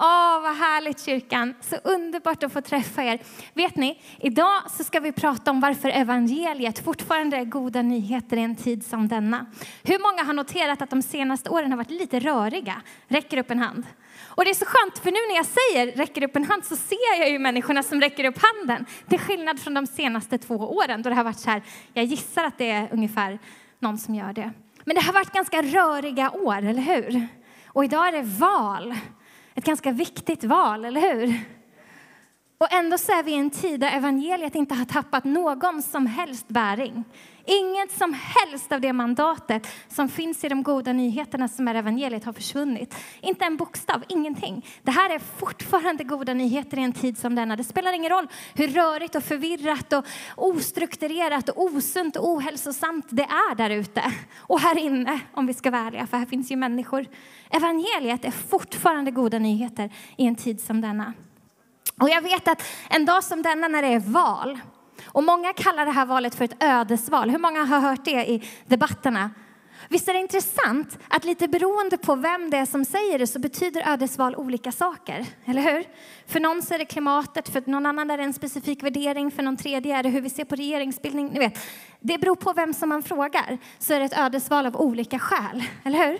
Åh, vad härligt kyrkan. Så underbart att få träffa er. Vet ni, idag så ska vi prata om varför evangeliet fortfarande är goda nyheter i en tid som denna. Hur många har noterat att de senaste åren har varit lite röriga? Räcker upp en hand. Och det är så skönt, för nu när jag säger räcker upp en hand så ser jag ju människorna som räcker upp handen. Till skillnad från de senaste två åren då det har varit så här, jag gissar att det är ungefär någon som gör det. Men det har varit ganska röriga år, eller hur? Och idag är det val. Ett ganska viktigt val, eller hur? Och ändå så är vi i en tid där evangeliet inte har tappat någon som helst bäring. Inget som helst av det mandatet som finns i de goda nyheterna som är evangeliet har försvunnit. Inte en bokstav, ingenting. Det här är fortfarande goda nyheter i en tid som denna. Det spelar ingen roll hur rörigt och förvirrat och ostrukturerat och osunt och ohälsosamt det är där ute. Och här inne, om vi ska vara ärliga, för här finns ju människor. Evangeliet är fortfarande goda nyheter i en tid som denna. Och jag vet att en dag som denna när det är val, och många kallar det här valet för ett ödesval. Hur många har hört det i debatterna? Visst är det intressant att lite beroende på vem det är som säger det så betyder ödesval olika saker, eller hur? För någon så är det klimatet, för någon annan är det en specifik värdering, för någon tredje är det hur vi ser på regeringsbildning. Ni vet, det beror på vem som man frågar, så är det ett ödesval av olika skäl, eller hur?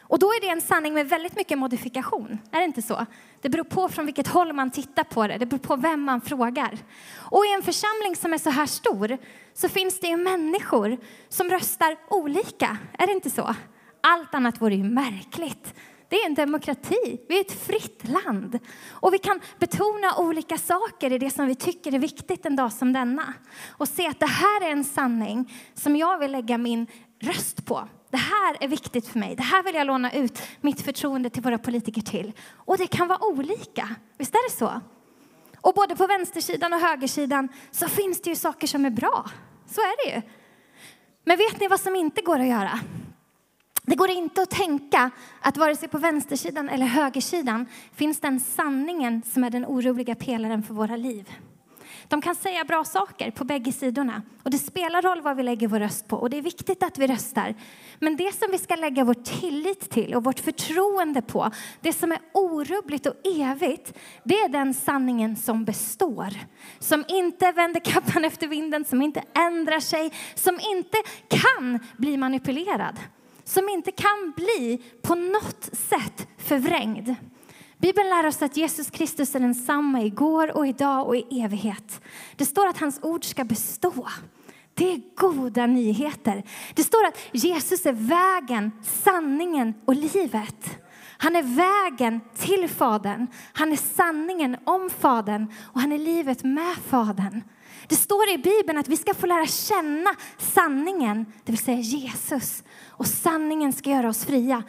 Och då är det en sanning med väldigt mycket modifikation, är det inte så? Det beror på från vilket håll man tittar på det, det beror på vem man frågar. Och i en församling som är så här stor så finns det ju människor som röstar olika, är det inte så? Allt annat vore ju märkligt. Det är en demokrati, vi är ett fritt land. Och vi kan betona olika saker i det som vi tycker är viktigt en dag som denna. Och se att det här är en sanning som jag vill lägga min röst på. Det här är viktigt för mig. Det här vill jag låna ut mitt förtroende till våra politiker till. Och det kan vara olika. Visst är det så? Och både på vänstersidan och högersidan så finns det ju saker som är bra. Så är det ju. Men vet ni vad som inte går att göra? Det går inte att tänka att vare sig på vänstersidan eller högersidan finns den sanningen som är den oroliga pelaren för våra liv. De kan säga bra saker på bägge sidorna. Och det spelar roll vad vi lägger vår röst på och det är viktigt att vi röstar. Men det som vi ska lägga vår tillit till och vårt förtroende på, det som är orubbligt och evigt, det är den sanningen som består. Som inte vänder kappan efter vinden, som inte ändrar sig, som inte kan bli manipulerad. Som inte kan bli på något sätt förvrängd. Bibeln lär oss att Jesus Kristus är densamma igår och idag och i evighet. Det står att hans ord ska bestå. Det är goda nyheter. Det står att Jesus är vägen, sanningen och livet. Han är vägen till Fadern, han är sanningen om Fadern och han är livet med Fadern. Det står i Bibeln att vi ska få lära känna sanningen, det vill säga Jesus. Och sanningen ska göra oss fria.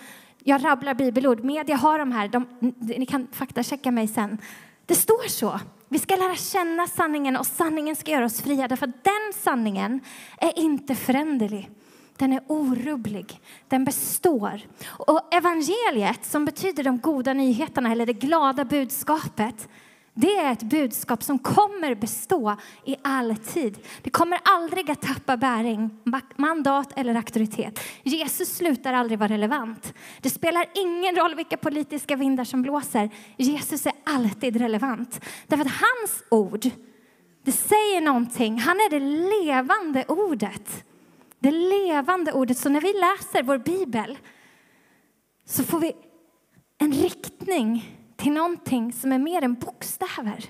Jag rabblar bibelord. Media har de här. De, ni kan faktachecka mig sen. Det står så. Vi ska lära känna sanningen och sanningen ska göra oss fria. Därför att den sanningen är inte föränderlig. Den är orubblig. Den består. Och evangeliet, som betyder de goda nyheterna eller det glada budskapet, det är ett budskap som kommer bestå i all tid. Det kommer aldrig att tappa bäring, mandat eller auktoritet. Jesus slutar aldrig vara relevant. Det spelar ingen roll vilka politiska vindar som blåser. Jesus är alltid relevant. Därför att hans ord, det säger någonting. Han är det levande ordet. Det levande ordet. Så när vi läser vår bibel så får vi en riktning till någonting som är mer än bokstäver.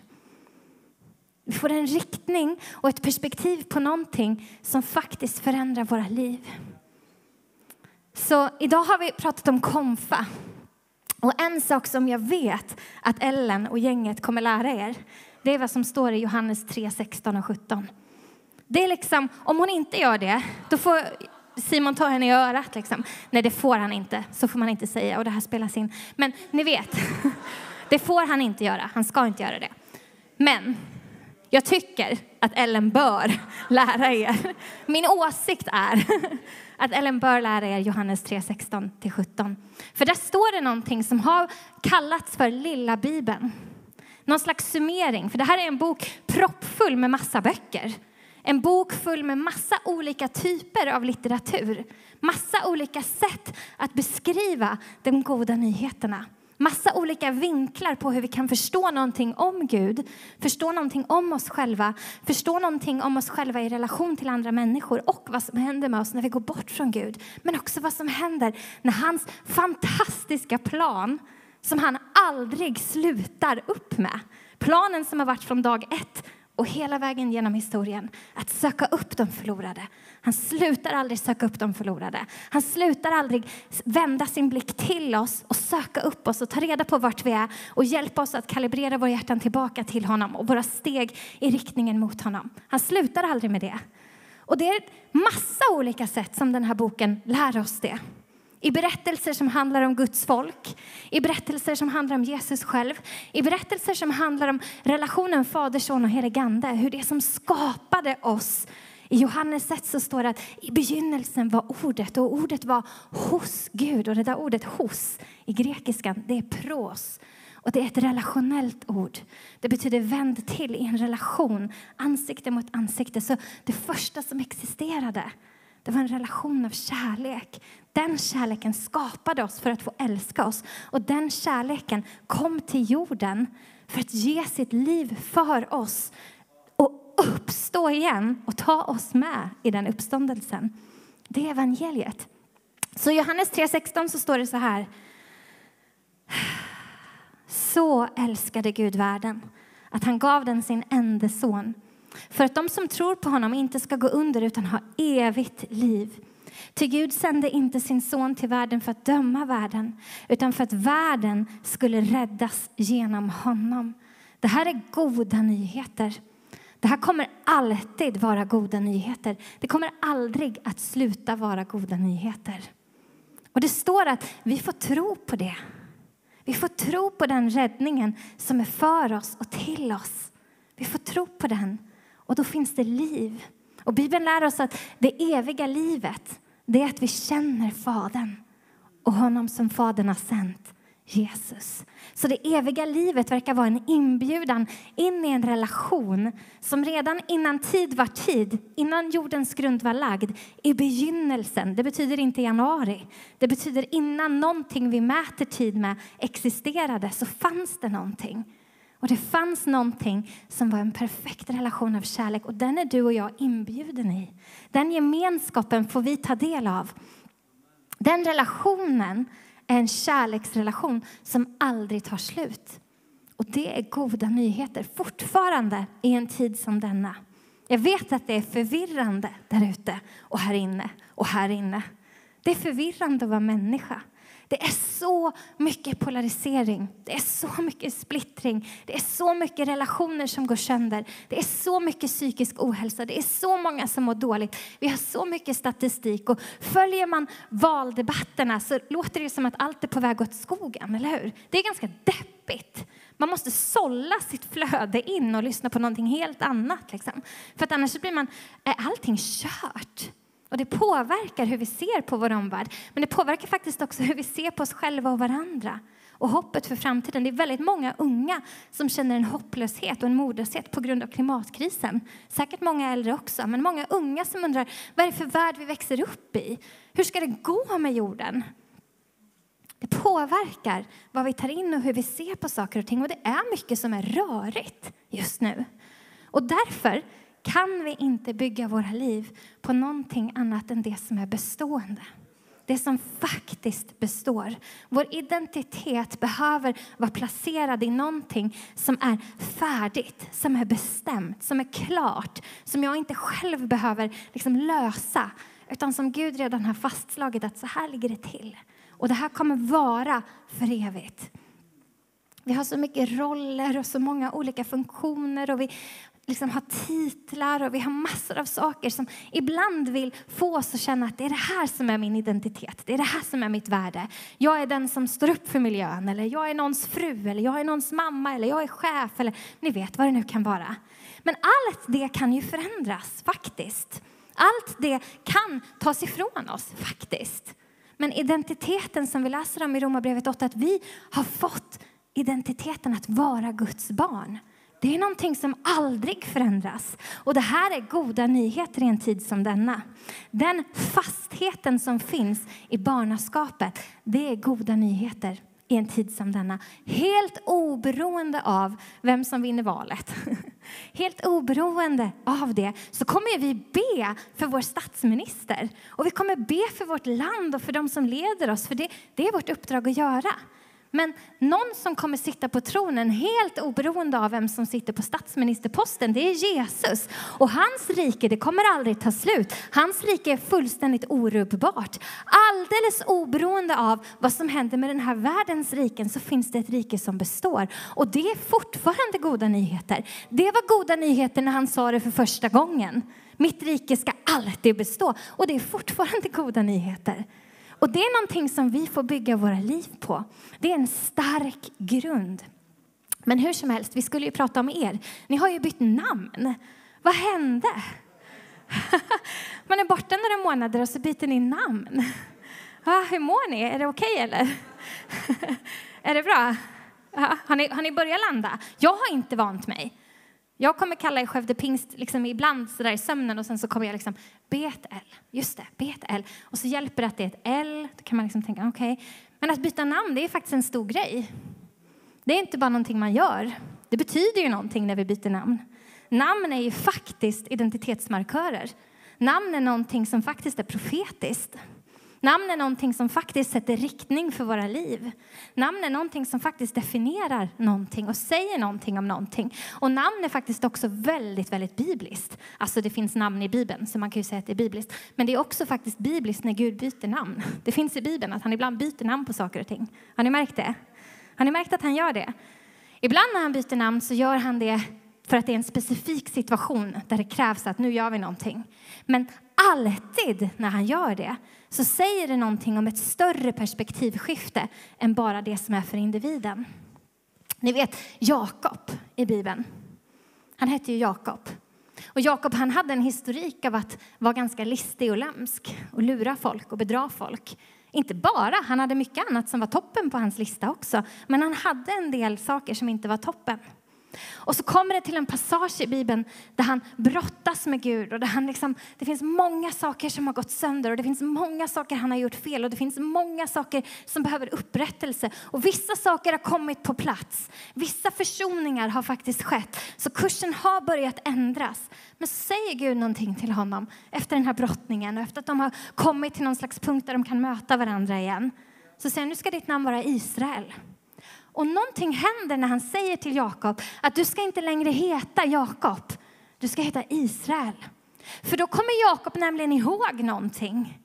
Vi får en riktning och ett perspektiv på någonting som faktiskt förändrar våra liv. Så idag har vi pratat om konfa. Och en sak som jag vet att Ellen och gänget kommer lära er, det är vad som står i Johannes 3, 16 och 17. Det är liksom, om hon inte gör det, då får Simon ta henne i örat. Liksom. Nej, det får han inte. Så får man inte säga. Och det här spelas in. Men ni vet, det får han inte göra. Han ska inte göra det. Men jag tycker att Ellen bör lära er. Min åsikt är att Ellen bör lära er Johannes 3, 16-17. För där står det någonting som har kallats för lilla bibeln. Någon slags summering, för det här är en bok proppfull med massa böcker. En bok full med massa olika typer av litteratur. Massa olika sätt att beskriva de goda nyheterna. Massa olika vinklar på hur vi kan förstå någonting om Gud, förstå någonting om oss själva, förstå någonting om oss själva i relation till andra människor och vad som händer med oss när vi går bort från Gud. Men också vad som händer när hans fantastiska plan, som han aldrig slutar upp med, planen som har varit från dag ett och hela vägen genom historien att söka upp de förlorade. Han slutar aldrig söka upp de förlorade. Han slutar aldrig vända sin blick till oss och söka upp oss och ta reda på vart vi är och hjälpa oss att kalibrera våra hjärtan tillbaka till honom och våra steg i riktningen mot honom. Han slutar aldrig med det. Och det är massa olika sätt som den här boken lär oss det i berättelser som handlar om Guds folk, i berättelser som handlar om Jesus själv, i berättelser som handlar om relationen Fader, Son och helig Ande, hur det som skapade oss i Johannes 1 så står det att i begynnelsen var ordet och ordet var hos Gud. Och det där ordet hos i grekiskan, det är pros. Och det är ett relationellt ord. Det betyder vänd till i en relation, ansikte mot ansikte. Så det första som existerade, det var en relation av kärlek. Den kärleken skapade oss för att få älska oss. Och den kärleken kom till jorden för att ge sitt liv för oss och uppstå igen och ta oss med i den uppståndelsen. Det är evangeliet. Så i Johannes 3.16 så står det så här. Så älskade Gud världen att han gav den sin enda son för att de som tror på honom inte ska gå under utan ha evigt liv. Till Gud sände inte sin son till världen för att döma världen utan för att världen skulle räddas genom honom. Det här är goda nyheter. Det här kommer alltid vara goda nyheter. Det kommer aldrig att sluta vara goda nyheter. Och Det står att vi får tro på det. Vi får tro på den räddningen som är för oss och till oss. Vi får tro på den. Och då finns det liv. Och Bibeln lär oss att det eviga livet, det är att vi känner Fadern och honom som Fadern har sänt, Jesus. Så det eviga livet verkar vara en inbjudan in i en relation som redan innan tid var tid, innan jordens grund var lagd, i begynnelsen, det betyder inte januari, det betyder innan någonting vi mäter tid med existerade, så fanns det någonting. Och det fanns någonting som var en perfekt relation av kärlek och den är du och jag inbjuden i. Den gemenskapen får vi ta del av. Den relationen är en kärleksrelation som aldrig tar slut. Och det är goda nyheter fortfarande i en tid som denna. Jag vet att det är förvirrande där ute och här inne och här inne. Det är förvirrande att vara människa. Det är så mycket polarisering, det är så mycket splittring, det är så mycket relationer som går sönder, det är så mycket psykisk ohälsa, det är så många som mår dåligt. Vi har så mycket statistik och följer man valdebatterna så låter det som att allt är på väg åt skogen, eller hur? Det är ganska deppigt. Man måste sålla sitt flöde in och lyssna på någonting helt annat. Liksom. För att annars blir man, är allting kört. Och det påverkar hur vi ser på vår omvärld. Men det påverkar faktiskt också hur vi ser på oss själva och varandra. Och hoppet för framtiden. Det är väldigt många unga som känner en hopplöshet och en modlöshet på grund av klimatkrisen. Säkert många äldre också, men många unga som undrar vad är det för värld vi växer upp i? Hur ska det gå med jorden? Det påverkar vad vi tar in och hur vi ser på saker och ting. Och det är mycket som är rörigt just nu. Och därför kan vi inte bygga våra liv på någonting annat än det som är bestående. Det som faktiskt består. Vår identitet behöver vara placerad i någonting som är färdigt, som är bestämt, som är klart, som jag inte själv behöver liksom lösa, utan som Gud redan har fastslagit att så här ligger det till. Och det här kommer vara för evigt. Vi har så mycket roller och så många olika funktioner och vi liksom har titlar och vi har massor av saker som ibland vill få oss att känna att det är det här som är min identitet. Det är det här som är mitt värde. Jag är den som står upp för miljön eller jag är någons fru eller jag är någons mamma eller jag är chef eller ni vet vad det nu kan vara. Men allt det kan ju förändras faktiskt. Allt det kan tas ifrån oss faktiskt. Men identiteten som vi läser om i Romarbrevet 8, att vi har fått identiteten att vara Guds barn. Det är någonting som aldrig förändras. Och det här är goda nyheter i en tid som denna. Den fastheten som finns i barnaskapet, det är goda nyheter. i en tid som denna. Helt oberoende av vem som vinner valet. Helt oberoende av det så kommer vi be för vår statsminister. Och vi kommer be för vårt land och för de som leder oss. För det, det är vårt uppdrag att göra. Men någon som kommer sitta på tronen helt oberoende av vem som sitter på statsministerposten, det är Jesus. Och hans rike, det kommer aldrig ta slut. Hans rike är fullständigt orubbbart. Alldeles oberoende av vad som händer med den här världens riken så finns det ett rike som består. Och det är fortfarande goda nyheter. Det var goda nyheter när han sa det för första gången. Mitt rike ska alltid bestå. Och det är fortfarande goda nyheter. Och det är någonting som vi får bygga våra liv på. Det är en stark grund. Men hur som helst, vi skulle ju prata om er. Ni har ju bytt namn. Vad hände? Man är borta några månader och så byter ni namn. Hur mår ni? Är det okej okay, eller? är det bra? Har, ni, har ni börjat landa? Jag har inte vant mig. Jag kommer kalla er Skövde Pingst liksom ibland så där i sömnen och sen så kommer jag liksom BTL, just det, BTL. Och så hjälper det att det är ett L, då kan man liksom tänka okej. Okay. Men att byta namn, det är faktiskt en stor grej. Det är inte bara någonting man gör. Det betyder ju någonting när vi byter namn. Namn är ju faktiskt identitetsmarkörer. Namn är någonting som faktiskt är profetiskt. Namn är någonting som faktiskt sätter riktning för våra liv. Namn är någonting som faktiskt definierar någonting och säger någonting om någonting. Och namn är faktiskt också väldigt, väldigt bibliskt. Alltså det finns namn i Bibeln, så man kan ju säga att det är bibliskt. Men det är också faktiskt bibliskt när Gud byter namn. Det finns i Bibeln att han ibland byter namn på saker och ting. Har ni märkt det? Har ni märkt att han gör det? Ibland när han byter namn så gör han det för att det är en specifik situation där det krävs att nu gör vi någonting. Men alltid när han gör det så säger det någonting om ett större perspektivskifte än bara det som är för individen. Ni vet Jakob i Bibeln. Han hette ju Jakob. Och Jakob han hade en historik av att vara ganska listig och lömsk och lura folk och bedra folk. Inte bara, han hade mycket annat som var toppen på hans lista också. Men han hade en del saker som inte var toppen. Och så kommer det till en passage i Bibeln där han brottas med Gud. Och där han liksom, det finns många saker som har gått sönder och det finns många saker han har gjort fel och det finns många saker som behöver upprättelse. Och vissa saker har kommit på plats. Vissa försoningar har faktiskt skett. Så kursen har börjat ändras. Men så säger Gud någonting till honom efter den här brottningen och efter att de har kommit till någon slags punkt där de kan möta varandra igen. Så säger han, nu ska ditt namn vara Israel. Och någonting händer när han säger till Jakob att du ska inte längre heta Jakob, du ska heta Israel. För då kommer Jakob nämligen ihåg någonting.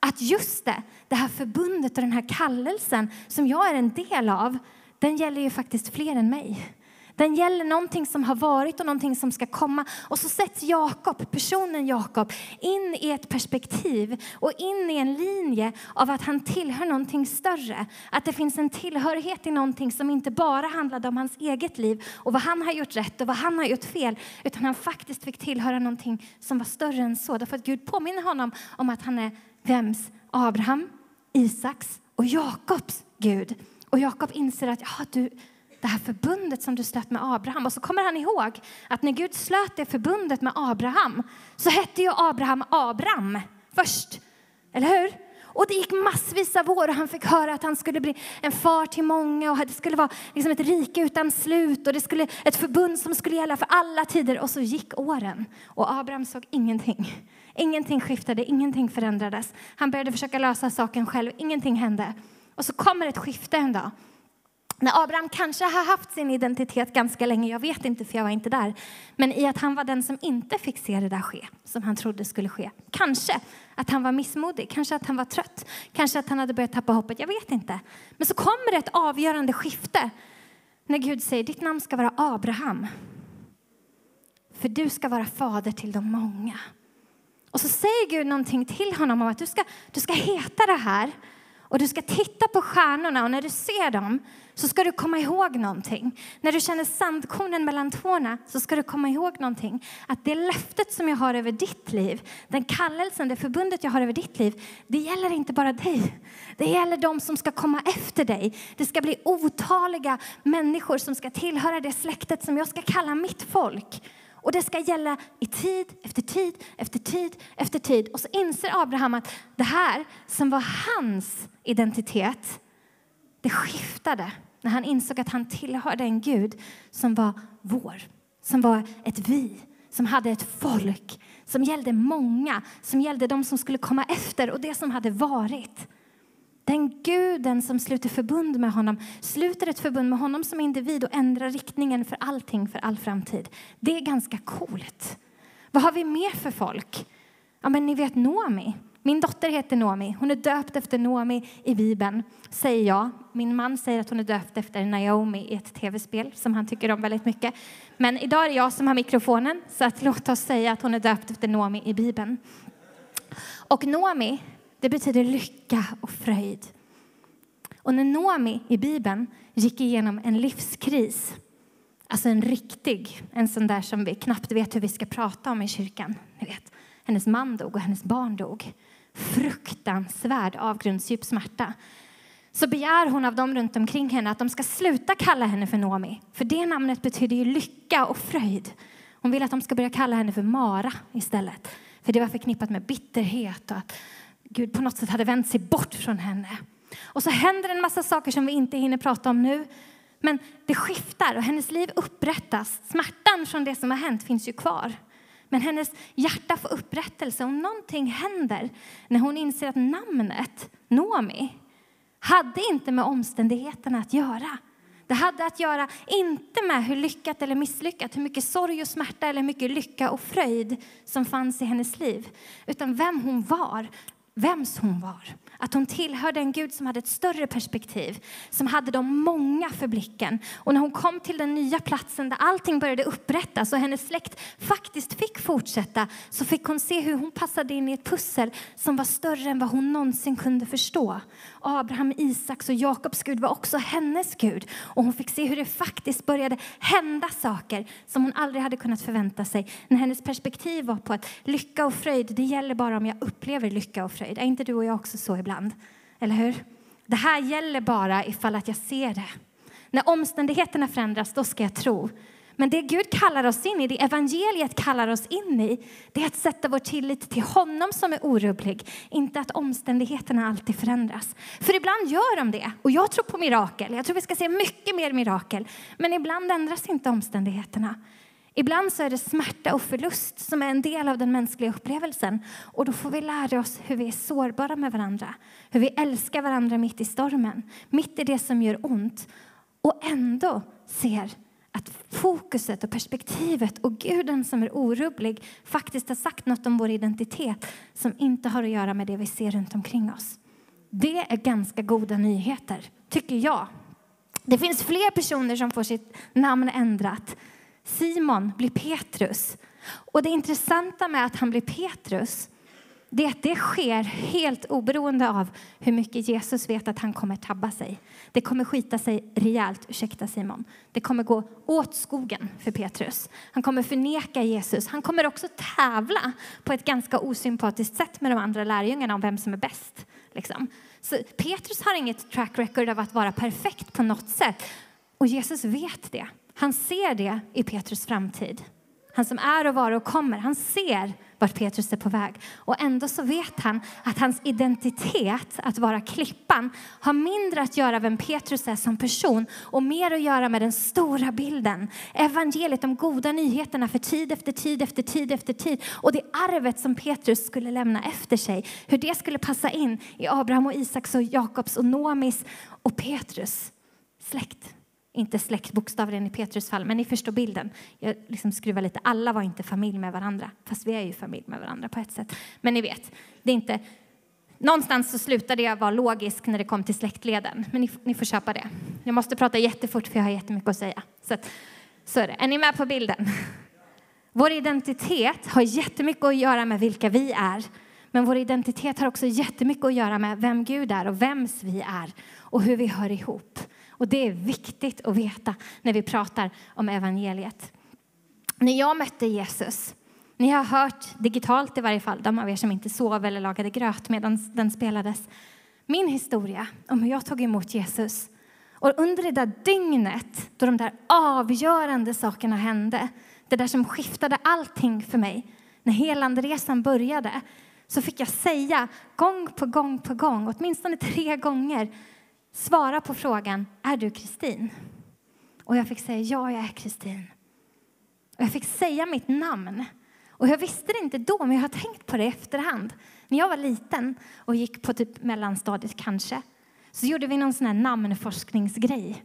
Att just det, det här förbundet och den här kallelsen som jag är en del av, den gäller ju faktiskt fler än mig. Den gäller någonting som har varit och någonting som ska komma. Och så sätts Jakob, personen Jakob, in i ett perspektiv och in i en linje av att han tillhör någonting större. Att det finns en tillhörighet i någonting som inte bara handlade om hans eget liv och vad han har gjort rätt och vad han har gjort fel, utan han faktiskt fick tillhöra någonting som var större än så. Därför att Gud påminner honom om att han är vems? Abraham, Isaks och Jakobs Gud. Och Jakob inser att ja, du, det här förbundet som du slöt med Abraham. Och så kommer han ihåg att när Gud slöt det förbundet med Abraham så hette ju Abraham Abram först. Eller hur? Och det gick massvis av år och han fick höra att han skulle bli en far till många och det skulle vara liksom ett rike utan slut och det skulle ett förbund som skulle gälla för alla tider. Och så gick åren och Abraham såg ingenting. Ingenting skiftade, ingenting förändrades. Han började försöka lösa saken själv, ingenting hände. Och så kommer ett skifte en dag när Abraham kanske har haft sin identitet ganska länge, jag vet inte för jag var inte där, men i att han var den som inte fick se det där ske, som han trodde skulle ske. Kanske att han var missmodig, kanske att han var trött, kanske att han hade börjat tappa hoppet, jag vet inte. Men så kommer det ett avgörande skifte när Gud säger, ditt namn ska vara Abraham. För du ska vara fader till de många. Och så säger Gud någonting till honom om att du ska, du ska heta det här och du ska titta på stjärnorna och när du ser dem så ska du komma ihåg någonting. När du känner sandkornen mellan tårna så ska du komma ihåg någonting. Att det löftet som jag har över ditt liv, den kallelsen, det förbundet jag har över ditt liv, det gäller inte bara dig. Det gäller de som ska komma efter dig. Det ska bli otaliga människor som ska tillhöra det släktet som jag ska kalla mitt folk. Och det ska gälla i tid efter tid efter tid efter tid. Och så inser Abraham att det här som var hans identitet det skiftade när han insåg att han tillhörde en Gud som var vår, som var ett vi, som hade ett folk, som gällde många, som gällde de som skulle komma efter och det som hade varit. Den guden som sluter förbund med honom sluter ett förbund med honom som individ och ändrar riktningen för allting för all framtid. Det är ganska coolt. Vad har vi mer för folk? Ja, men ni vet Nomi. Min dotter heter Nomi. Hon är döpt efter Nomi i Bibeln, säger jag. Min man säger att hon är döpt efter Naomi i ett tv-spel som han tycker om väldigt mycket. Men idag är det jag som har mikrofonen, så att låt oss säga att hon är döpt efter Nomi i Bibeln. Och Nomi, det betyder lycka och fröjd. Och när Noomi i Bibeln gick igenom en livskris, alltså en riktig, en sån där som vi knappt vet hur vi ska prata om i kyrkan, ni vet. Hennes man dog och hennes barn dog. Fruktansvärd avgrundsdjup smärta. Så begär hon av dem runt omkring henne att de ska sluta kalla henne för Noomi, För det namnet betyder ju lycka och fröjd. Hon vill att de ska börja kalla henne för Mara istället. För det var förknippat med bitterhet och att Gud på något sätt hade vänt sig bort från henne. Och så händer en massa saker som vi inte hinner prata om nu. Men det skiftar och hennes liv upprättas. Smärtan från det som har hänt finns ju kvar. Men hennes hjärta får upprättelse och någonting händer när hon inser att namnet Nomi hade inte med omständigheterna att göra. Det hade att göra inte med hur lyckat eller misslyckat, hur mycket sorg och smärta eller mycket lycka och fröjd som fanns i hennes liv, utan vem hon var, vems hon var. Att hon tillhörde en Gud som hade ett större perspektiv, som hade de många för blicken. Och när hon kom till den nya platsen där allting började upprättas och hennes släkt faktiskt fick fortsätta, så fick hon se hur hon passade in i ett pussel som var större än vad hon någonsin kunde förstå. Abraham, Isaks och Jakobs Gud var också hennes Gud. Och hon fick se hur det faktiskt började hända saker som hon aldrig hade kunnat förvänta sig. När hennes perspektiv var på att lycka och fröjd, det gäller bara om jag upplever lycka och fröjd. Är inte du och jag också så ibland? Eller hur? Det här gäller bara ifall att jag ser det. När omständigheterna förändras, då ska jag tro. Men det Gud kallar oss in i, det evangeliet kallar oss in i, det är att sätta vår tillit till honom som är orubblig, inte att omständigheterna alltid förändras. För ibland gör de det, och jag tror på mirakel. Jag tror vi ska se mycket mer mirakel. Men ibland ändras inte omständigheterna. Ibland så är det smärta och förlust som är en del av den mänskliga upplevelsen. Och då får vi lära oss hur vi är sårbara med varandra, hur vi älskar varandra mitt i stormen, mitt i det som gör ont. Och ändå ser att fokuset och perspektivet och guden som är orubblig faktiskt har sagt något om vår identitet som inte har att göra med det vi ser runt omkring oss. Det är ganska goda nyheter, tycker jag. Det finns fler personer som får sitt namn ändrat. Simon blir Petrus. Och det intressanta med att han blir Petrus det är att det sker helt oberoende av hur mycket Jesus vet att han kommer tabba sig. Det kommer skita sig rejält, ursäkta Simon. Det kommer gå åt skogen för Petrus. Han kommer förneka Jesus. Han kommer också tävla på ett ganska osympatiskt sätt med de andra lärjungarna om vem som är bäst. Liksom. Så Petrus har inget track record av att vara perfekt på något sätt. Och Jesus vet det. Han ser det i Petrus framtid. Han som är och var och kommer, han ser vart Petrus är på väg. Och ändå så vet han att hans identitet, att vara klippan, har mindre att göra med vem Petrus är som person och mer att göra med den stora bilden. Evangeliet, de goda nyheterna för tid efter tid efter tid efter tid och det arvet som Petrus skulle lämna efter sig. Hur det skulle passa in i Abraham och Isaks och Jakobs och Nomis och Petrus släkt. Inte släkt bokstavligen i Petrus fall, men ni förstår bilden. Jag liksom skruvar lite. Alla var inte familj med varandra, fast vi är ju familj med varandra på ett sätt. Men ni vet, det är inte... Någonstans så slutade jag vara logisk när det kom till släktleden, men ni, ni får köpa det. Jag måste prata jättefort för jag har jättemycket att säga. Så, att, så är det. Är ni med på bilden? Vår identitet har jättemycket att göra med vilka vi är. Men vår identitet har också jättemycket att göra med vem Gud är och vems vi är och hur vi hör ihop. Och det är viktigt att veta när vi pratar om evangeliet. När jag mötte Jesus, ni har hört digitalt i varje fall, de av er som inte sov eller lagade gröt medan den spelades, min historia om hur jag tog emot Jesus. Och under det där dygnet då de där avgörande sakerna hände, det där som skiftade allting för mig, när helanderesan började, så fick jag säga gång på gång på gång, åtminstone tre gånger, svara på frågan, är du Kristin? Och jag fick säga, ja, jag är Kristin. Och jag fick säga mitt namn. Och jag visste det inte då, men jag har tänkt på det i efterhand. När jag var liten och gick på typ mellanstadiet kanske, så gjorde vi någon sån här namnforskningsgrej.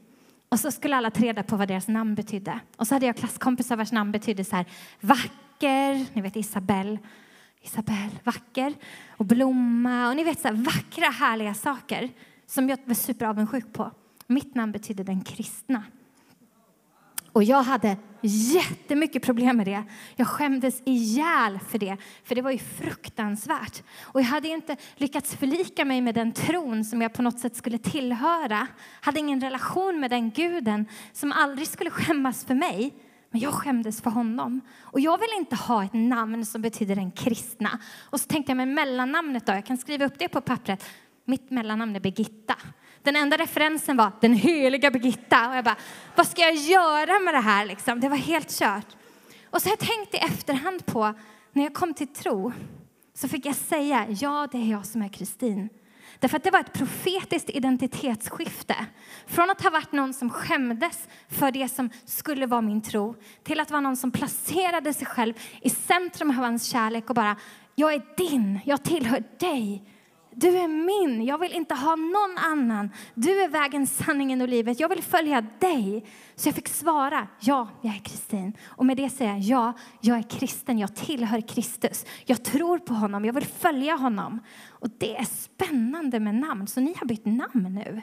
Och så skulle alla ta reda på vad deras namn betydde. Och så hade jag klasskompisar vars namn betydde så här vacker, ni vet Isabelle, Isabelle, vacker och blomma och ni vet så här vackra härliga saker som jag var superavundsjuk på. Mitt namn betyder den kristna. Och jag hade jättemycket problem med det. Jag skämdes ihjäl för det, för det var ju fruktansvärt. Och jag hade inte lyckats förlika mig med den tron som jag på något sätt skulle tillhöra. Hade ingen relation med den guden som aldrig skulle skämmas för mig. Men jag skämdes för honom. Och jag vill inte ha ett namn som betyder den kristna. Och så tänkte jag, men mellannamnet då? Jag kan skriva upp det på pappret. Mitt mellannamn är Birgitta. Den enda referensen var den heliga Birgitta. Och jag bara, vad ska jag göra med det här liksom? Det var helt kört. Och så har jag tänkt i efterhand på, när jag kom till tro, så fick jag säga, ja det är jag som är Kristin. Därför att det var ett profetiskt identitetsskifte. Från att ha varit någon som skämdes för det som skulle vara min tro till att vara någon som placerade sig själv i centrum av hans kärlek och bara, jag är din, jag tillhör dig. Du är min, jag vill inte ha någon annan. Du är vägen, sanningen och livet. Jag vill följa dig. Så jag fick svara, ja, jag är Kristin. Och med det säger jag, ja, jag är kristen, jag tillhör Kristus. Jag tror på honom, jag vill följa honom. Och det är spännande med namn, så ni har bytt namn nu.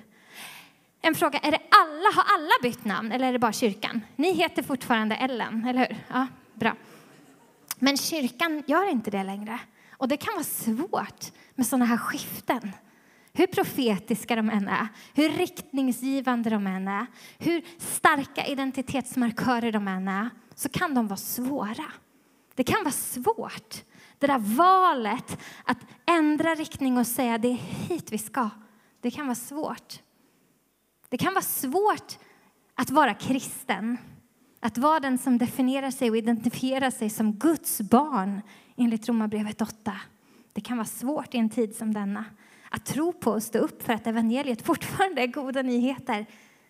En fråga, är det alla, har alla bytt namn eller är det bara kyrkan? Ni heter fortfarande Ellen, eller hur? Ja, bra. Men kyrkan gör inte det längre. Och det kan vara svårt med sådana här skiften. Hur profetiska de än är, hur riktningsgivande de än är, hur starka identitetsmarkörer de än är, så kan de vara svåra. Det kan vara svårt. Det där valet att ändra riktning och säga det är hit vi ska, det kan vara svårt. Det kan vara svårt att vara kristen, att vara den som definierar sig och identifierar sig som Guds barn enligt Romarbrevet 8. Det kan vara svårt i en tid som denna att tro på och stå upp för att evangeliet fortfarande är goda nyheter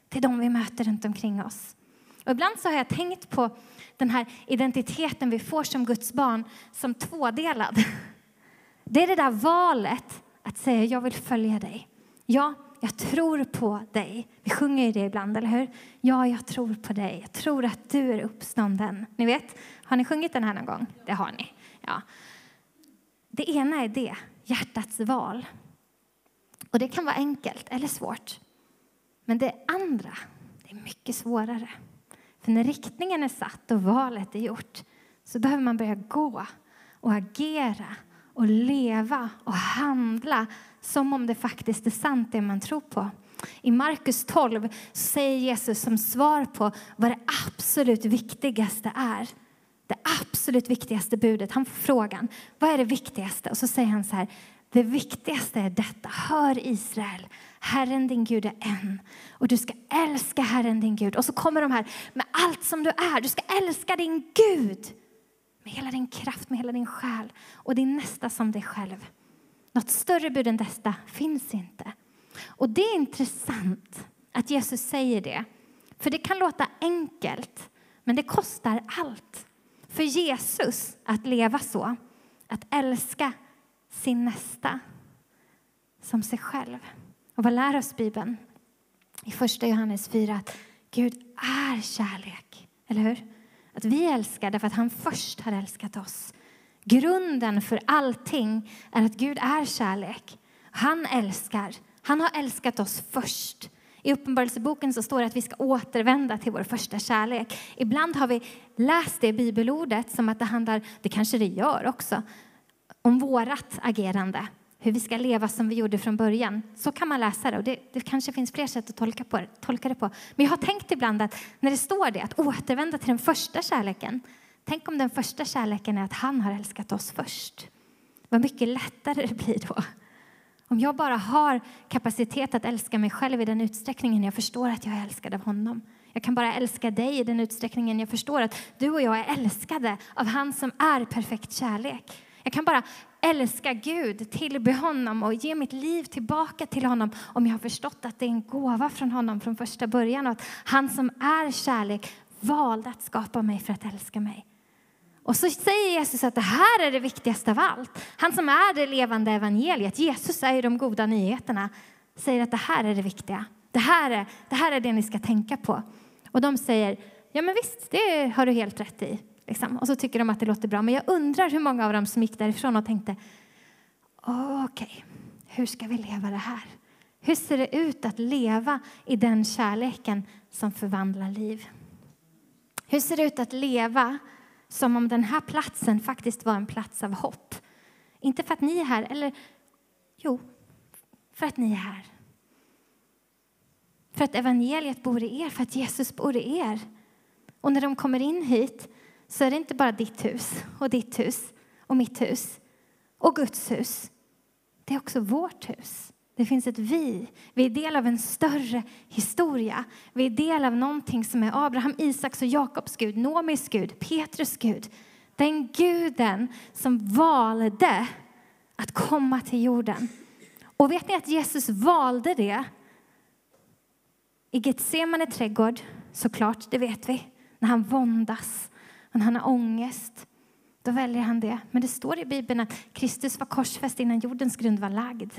till de vi möter runt omkring oss. Och ibland så har jag tänkt på den här identiteten vi får som Guds barn som tvådelad. Det är det där valet att säga jag vill följa dig. Ja, jag tror på dig. Vi sjunger ju det ibland, eller hur? Ja, jag tror på dig. Jag tror att du är uppstånden. Ni vet, har ni sjungit den här någon gång? Det har ni. Ja. Det ena är det, hjärtats val. Och det kan vara enkelt eller svårt. Men det andra, det är mycket svårare. För när riktningen är satt och valet är gjort så behöver man börja gå och agera och leva och handla som om det faktiskt är sant det man tror på. I Markus 12 säger Jesus som svar på vad det absolut viktigaste är det absolut viktigaste budet. Han får frågan, vad är det viktigaste? Och så säger han så här, det viktigaste är detta. Hör Israel, Herren din Gud är en. Och du ska älska Herren din Gud. Och så kommer de här med allt som du är. Du ska älska din Gud med hela din kraft, med hela din själ och din nästa som dig själv. Något större bud än detta finns inte. Och det är intressant att Jesus säger det. För det kan låta enkelt, men det kostar allt för Jesus att leva så, att älska sin nästa som sig själv. Och vad lär oss Bibeln? I första Johannes 4 att Gud är kärlek, eller hur? Att vi älskar därför att han först har älskat oss. Grunden för allting är att Gud är kärlek. Han älskar. Han har älskat oss först. I Uppenbarelseboken så står det att vi ska återvända till vår första kärlek. Ibland har vi läst det bibelordet som att det handlar, det kanske det gör också, om vårat agerande. Hur vi ska leva som vi gjorde från början. Så kan man läsa det och det, det kanske finns fler sätt att tolka, på, tolka det på. Men jag har tänkt ibland att när det står det, att återvända till den första kärleken. Tänk om den första kärleken är att han har älskat oss först. Vad mycket lättare det blir då. Om jag bara har kapacitet att älska mig själv i den utsträckningen jag förstår att jag är älskad av honom. Jag kan bara älska dig i den utsträckningen jag förstår att du och jag är älskade av han som är perfekt kärlek. Jag kan bara älska Gud, tillbe honom och ge mitt liv tillbaka till honom om jag har förstått att det är en gåva från honom från första början och att han som är kärlek valde att skapa mig för att älska mig. Och så säger Jesus att det här är det viktigaste av allt. Han som är det levande evangeliet, Jesus är ju de goda nyheterna, säger att det här är det viktiga. Det här är det, här är det ni ska tänka på. Och de säger, ja men visst, det har du helt rätt i. Liksom. Och så tycker de att det låter bra. Men jag undrar hur många av dem som gick därifrån och tänkte, okej, okay, hur ska vi leva det här? Hur ser det ut att leva i den kärleken som förvandlar liv? Hur ser det ut att leva som om den här platsen faktiskt var en plats av hopp? Inte för att ni är här, eller jo, för att ni är här. För att evangeliet bor i er, för att Jesus bor i er. Och när de kommer in hit så är det inte bara ditt hus och ditt hus och mitt hus och Guds hus. Det är också vårt hus. Det finns ett vi. Vi är del av en större historia. Vi är del av någonting som är Abraham, Isaks och Jakobs Gud, Nomis Gud, Petrus Gud. Den guden som valde att komma till jorden. Och vet ni att Jesus valde det i Getsemane trädgård, såklart, det vet vi, när han våndas, när han har ångest. Då väljer han det. Men det står i Bibeln att Kristus var korsfäst innan jordens grund var lagd.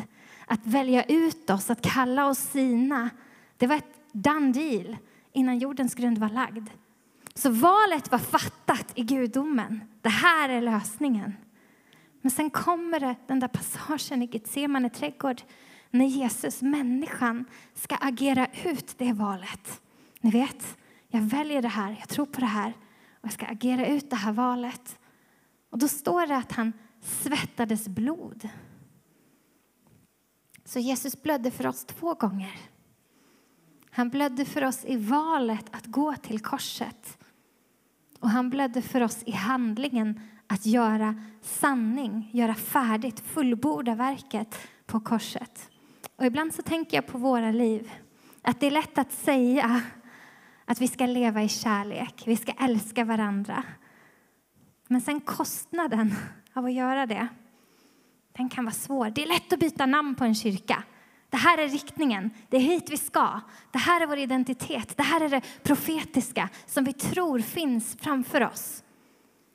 Att välja ut oss, att kalla oss sina, det var ett done deal innan jordens grund var lagd. Så valet var fattat i gudomen. Det här är lösningen. Men sen kommer det den där passagen i Getsemane trädgård när Jesus, människan, ska agera ut det valet. Ni vet, jag väljer det här, jag tror på det här och jag ska agera ut det här valet. Och då står det att han svettades blod. Så Jesus blödde för oss två gånger. Han blödde för oss i valet att gå till korset. Och han blödde för oss i handlingen att göra sanning, göra färdigt, fullborda verket på korset. Och ibland så tänker jag på våra liv, att det är lätt att säga att vi ska leva i kärlek, vi ska älska varandra. Men sen kostnaden av att göra det, den kan vara svår. Det är lätt att byta namn på en kyrka. Det här är riktningen, det är hit vi ska. Det här är vår identitet, det här är det profetiska som vi tror finns framför oss.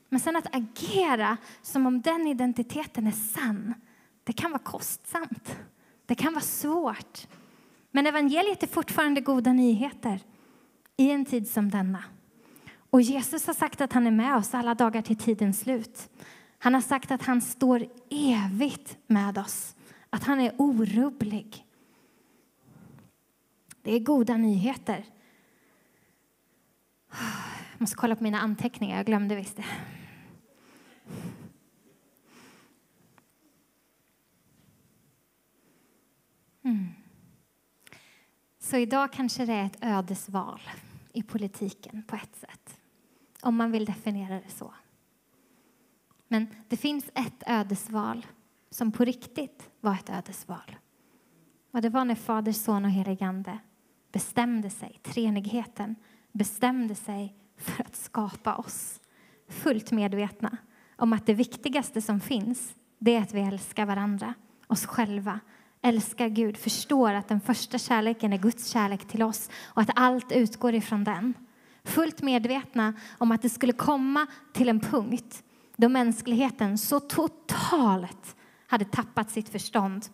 Men sen att agera som om den identiteten är sann, det kan vara kostsamt. Det kan vara svårt. Men evangeliet är fortfarande goda nyheter i en tid som denna. Och Jesus har sagt att han är med oss alla dagar till tidens slut. Han har sagt att han står evigt med oss, att han är orubblig. Det är goda nyheter. Jag måste kolla på mina anteckningar, jag glömde visst det. Mm. Så idag kanske det är ett ödesval i politiken på ett sätt. Om man vill definiera det så. Men det finns ett ödesval som på riktigt var ett ödesval. Och det var när Fader, Son och helig Ande bestämde sig, treenigheten bestämde sig för att skapa oss. Fullt medvetna om att det viktigaste som finns det är att vi älskar varandra, oss själva älskar Gud, förstår att den första kärleken är Guds kärlek till oss och att allt utgår ifrån den. Fullt medvetna om att det skulle komma till en punkt då mänskligheten så totalt hade tappat sitt förstånd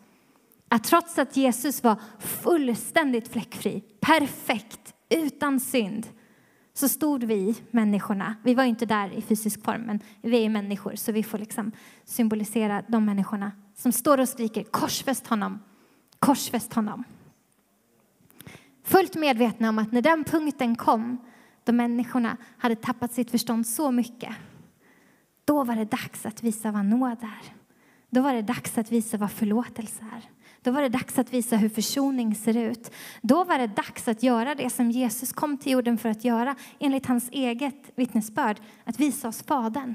att trots att Jesus var fullständigt fläckfri, perfekt, utan synd så stod vi, människorna, vi var inte där i fysisk form, men vi är människor så vi får liksom symbolisera de människorna som står och skriker korsfäst honom, korsfäst honom. Fullt medvetna om att när den punkten kom, då människorna hade tappat sitt förstånd så mycket, då var det dags att visa vad nåd är. Då var det dags att visa vad förlåtelse är. Då var det dags att visa hur försoning ser ut. Då var det dags att göra det som Jesus kom till jorden för att göra enligt hans eget vittnesbörd, att visa oss Fadern.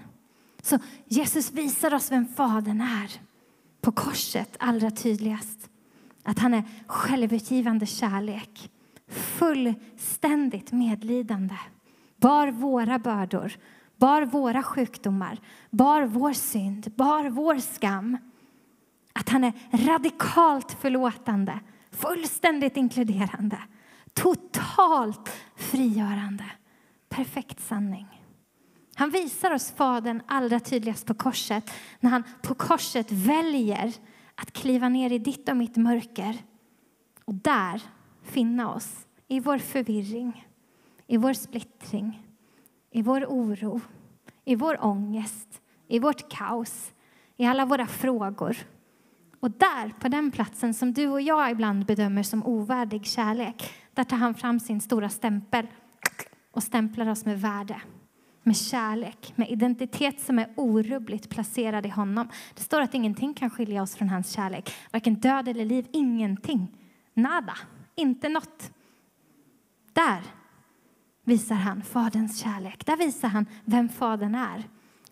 Så Jesus visar oss vem Fadern är på korset allra tydligast. Att han är självutgivande kärlek, fullständigt medlidande, bar våra bördor, bar våra sjukdomar, bar vår synd, bar vår skam. Att han är radikalt förlåtande, fullständigt inkluderande, totalt frigörande. Perfekt sanning. Han visar oss Fadern allra tydligast på korset när han på korset väljer att kliva ner i ditt och mitt mörker och där finna oss i vår förvirring, i vår splittring, i vår oro, i vår ångest, i vårt kaos, i alla våra frågor. Och där, på den platsen som du och jag ibland bedömer som ovärdig kärlek, där tar han fram sin stora stämpel och stämplar oss med värde, med kärlek, med identitet som är orubbligt placerad i honom. Det står att ingenting kan skilja oss från hans kärlek, varken död eller liv, ingenting. Nada, inte något. Där visar han Faderns kärlek. Där visar han vem Fadern är.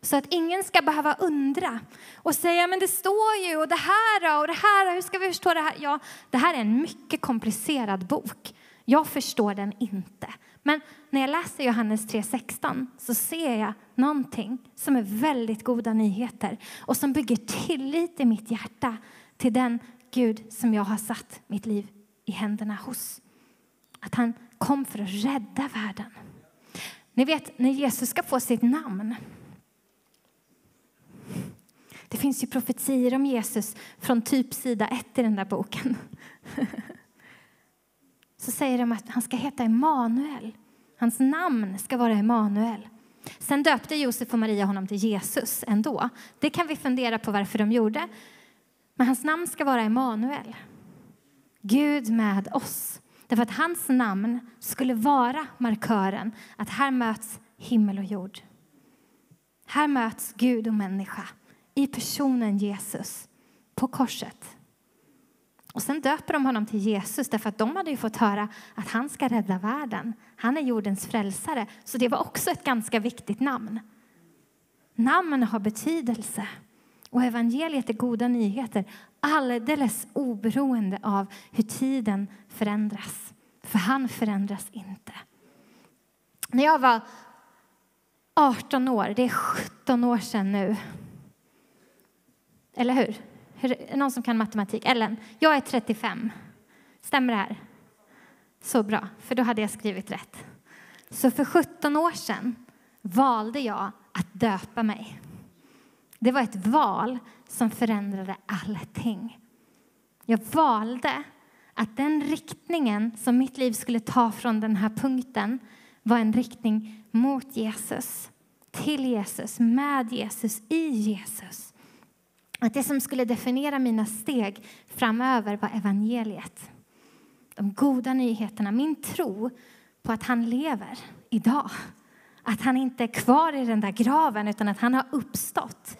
Så att ingen ska behöva undra och säga men det står ju och det här och det här, hur ska vi förstå det här? Ja, det här är en mycket komplicerad bok. Jag förstår den inte. Men när jag läser Johannes 3.16 så ser jag någonting som är väldigt goda nyheter och som bygger tillit i mitt hjärta till den Gud som jag har satt mitt liv i händerna hos. Att han kom för att rädda världen. Ni vet, när Jesus ska få sitt namn det finns ju profetier om Jesus från typ sida ett i den där boken. Så säger de att han ska heta Emanuel. Hans namn ska vara Emanuel. Sen döpte Josef och Maria honom till Jesus ändå. Det kan vi fundera på varför de gjorde. Men hans namn ska vara Emanuel. Gud med oss. Därför att hans namn skulle vara markören att här möts himmel och jord. Här möts Gud och människa i personen Jesus på korset. Och sen döper de honom till Jesus därför att de hade ju fått höra att han ska rädda världen. Han är jordens frälsare. Så det var också ett ganska viktigt namn. Namn har betydelse. Och evangeliet är goda nyheter alldeles oberoende av hur tiden förändras. För han förändras inte. När jag var 18 år, det är 17 år sedan nu. Eller hur? Är någon som kan matematik? Ellen, jag är 35. Stämmer det här? Så bra, för då hade jag skrivit rätt. Så för 17 år sedan valde jag att döpa mig. Det var ett val som förändrade allting. Jag valde att den riktningen som mitt liv skulle ta från den här punkten var en riktning mot Jesus, till Jesus, med Jesus, i Jesus. Att det som skulle definiera mina steg framöver var evangeliet. De goda nyheterna, min tro på att han lever idag. Att han inte är kvar i den där graven utan att han har uppstått.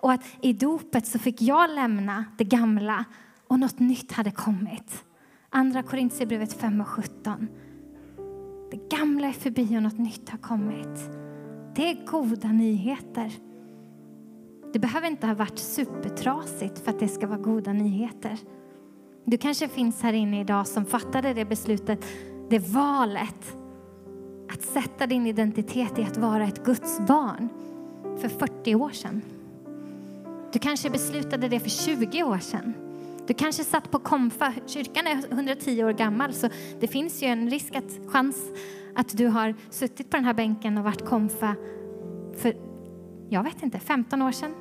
Och att i dopet så fick jag lämna det gamla och något nytt hade kommit. Andra Korintierbrevet 5 och 17. Det gamla är förbi och något nytt har kommit. Det är goda nyheter. Det behöver inte ha varit supertrasigt för att det ska vara goda nyheter. Du kanske finns här inne idag som fattade det beslutet, det valet att sätta din identitet i att vara ett Guds barn för 40 år sedan. Du kanske beslutade det för 20 år sedan. Du kanske satt på komfa. Kyrkan är 110 år gammal så det finns ju en risk att chans att du har suttit på den här bänken och varit komfa för, jag vet inte, 15 år sedan,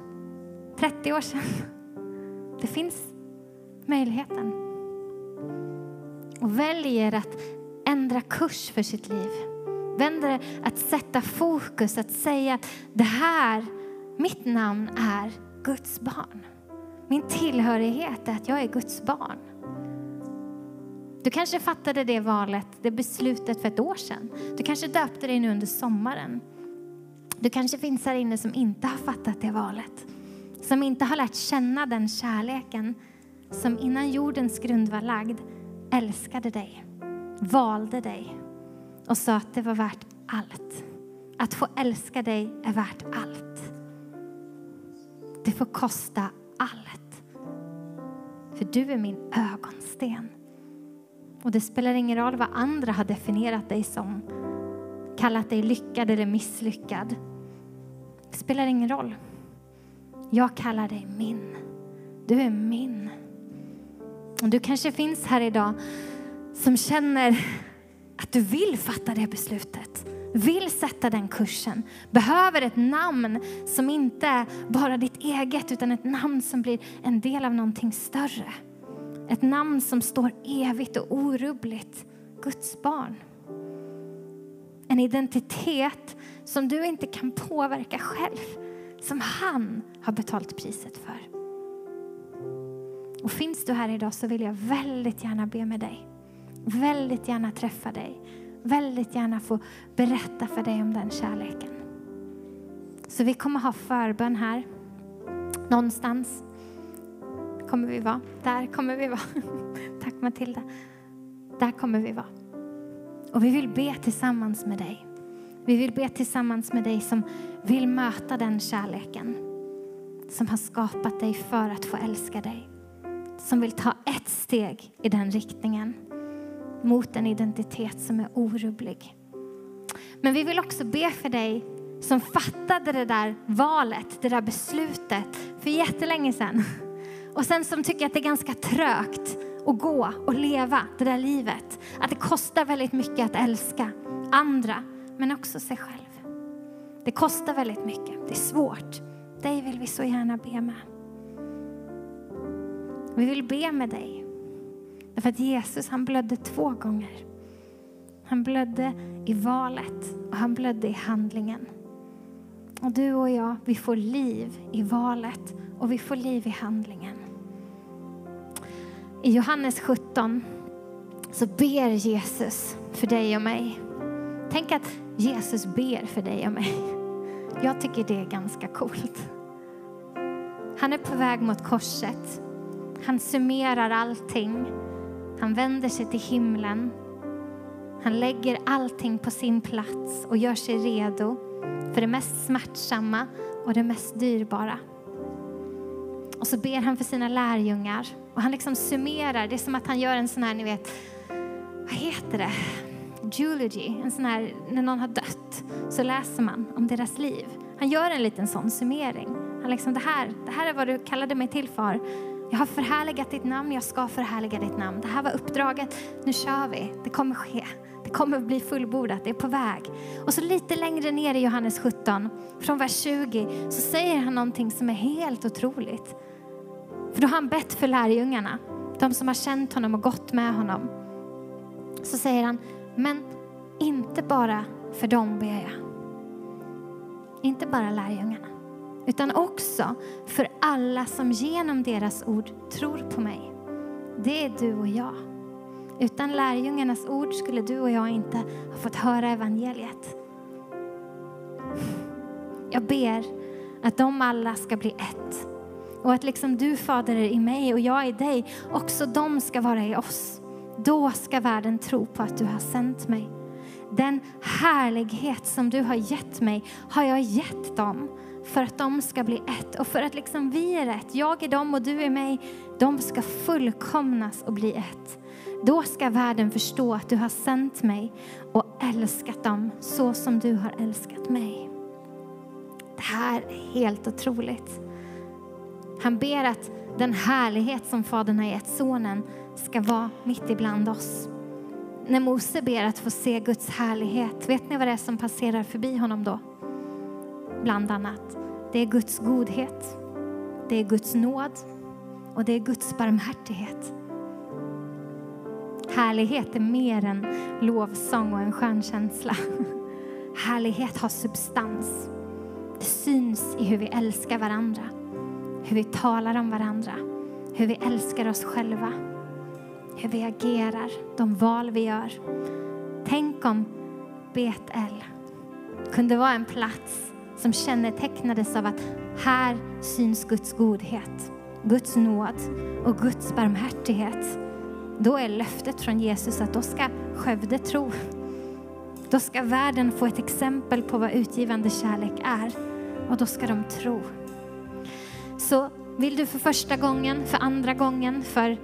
30 år sedan. Det finns möjligheten. Och väljer att ändra kurs för sitt liv. Vänder att sätta fokus, att säga att det här, mitt namn är Guds barn. Min tillhörighet är att jag är Guds barn. Du kanske fattade det valet, det beslutet för ett år sedan. Du kanske döpte dig nu under sommaren. Du kanske finns här inne som inte har fattat det valet. Som inte har lärt känna den kärleken som innan jordens grund var lagd älskade dig, valde dig och sa att det var värt allt. Att få älska dig är värt allt. Det får kosta allt. För du är min ögonsten. Och det spelar ingen roll vad andra har definierat dig som. Kallat dig lyckad eller misslyckad. Det spelar ingen roll. Jag kallar dig min. Du är min. Och du kanske finns här idag som känner att du vill fatta det beslutet, vill sätta den kursen, behöver ett namn som inte är bara ditt eget utan ett namn som blir en del av någonting större. Ett namn som står evigt och orubbligt, Guds barn. En identitet som du inte kan påverka själv, som han har betalt priset för. Och finns du här idag så vill jag väldigt gärna be med dig. Väldigt gärna träffa dig. Väldigt gärna få berätta för dig om den kärleken. Så vi kommer ha förbön här. Någonstans kommer vi vara. Där kommer vi vara. Tack Matilda. Där kommer vi vara. Och vi vill be tillsammans med dig. Vi vill be tillsammans med dig som vill möta den kärleken som har skapat dig för att få älska dig. Som vill ta ett steg i den riktningen mot en identitet som är orubblig. Men vi vill också be för dig som fattade det där valet, det där beslutet för jättelänge sedan. Och sen som tycker att det är ganska trögt att gå och leva det där livet. Att det kostar väldigt mycket att älska andra, men också sig själv. Det kostar väldigt mycket, det är svårt. Dig vill vi så gärna be med. Vi vill be med dig. Därför att Jesus han blödde två gånger. Han blödde i valet och han blödde i handlingen. Och du och jag, vi får liv i valet och vi får liv i handlingen. I Johannes 17 så ber Jesus för dig och mig. Tänk att Jesus ber för dig och mig. Jag tycker det är ganska coolt. Han är på väg mot korset. Han summerar allting. Han vänder sig till himlen. Han lägger allting på sin plats och gör sig redo för det mest smärtsamma och det mest dyrbara. Och så ber han för sina lärjungar och han liksom summerar. Det är som att han gör en sån här, ni vet, vad heter det? Eulogy, en sån här, när någon har dött så läser man om deras liv. Han gör en liten sån summering. Han liksom, det här, det här är vad du kallade mig till för. Jag har förhärligat ditt namn, jag ska förhärliga ditt namn. Det här var uppdraget, nu kör vi. Det kommer ske. Det kommer bli fullbordat, det är på väg. Och så lite längre ner i Johannes 17, från vers 20, så säger han någonting som är helt otroligt. För då har han bett för lärjungarna, de som har känt honom och gått med honom. Så säger han, men inte bara för dem ber jag. Inte bara lärjungarna utan också för alla som genom deras ord tror på mig. Det är du och jag. Utan lärjungarnas ord skulle du och jag inte ha fått höra evangeliet. Jag ber att de alla ska bli ett. Och att liksom du Fader är i mig och jag i dig, också de ska vara i oss. Då ska världen tro på att du har sänt mig. Den härlighet som du har gett mig har jag gett dem för att de ska bli ett och för att liksom vi är ett, jag är dem och du är mig, de ska fullkomnas och bli ett. Då ska världen förstå att du har sänt mig och älskat dem så som du har älskat mig. Det här är helt otroligt. Han ber att den härlighet som Fadern har gett Sonen ska vara mitt ibland oss. När Mose ber att få se Guds härlighet, vet ni vad det är som passerar förbi honom då? Bland annat. Det är Guds godhet, det är Guds nåd och det är Guds barmhärtighet. Härlighet är mer än lovsång och en skön känsla. Härlighet har substans. Det syns i hur vi älskar varandra, hur vi talar om varandra, hur vi älskar oss själva, hur vi agerar, de val vi gör. Tänk om Betel kunde vara en plats som kännetecknades av att här syns Guds godhet, Guds nåd och Guds barmhärtighet. Då är löftet från Jesus att då ska Skövde tro. Då ska världen få ett exempel på vad utgivande kärlek är och då ska de tro. Så vill du för första gången, för andra gången, för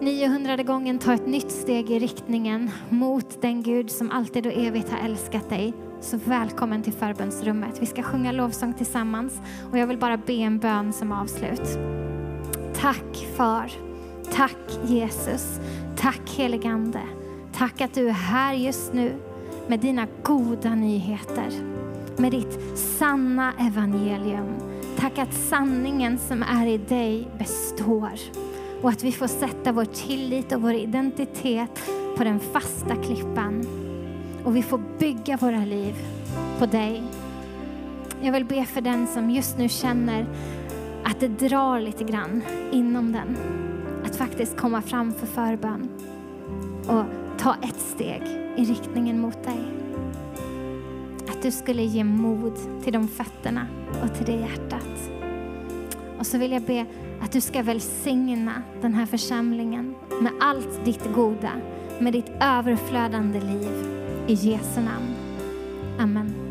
900 gången ta ett nytt steg i riktningen mot den Gud som alltid och evigt har älskat dig så välkommen till förbönsrummet. Vi ska sjunga lovsång tillsammans och jag vill bara be en bön som avslut. Tack far, tack Jesus, tack heligande. Tack att du är här just nu med dina goda nyheter, med ditt sanna evangelium. Tack att sanningen som är i dig består och att vi får sätta vår tillit och vår identitet på den fasta klippan och vi får bygga våra liv på dig. Jag vill be för den som just nu känner att det drar lite grann inom den. Att faktiskt komma fram för förbön och ta ett steg i riktningen mot dig. Att du skulle ge mod till de fötterna och till det hjärtat. Och så vill jag be att du ska välsigna den här församlingen med allt ditt goda, med ditt överflödande liv. I Jesu namn. Amen.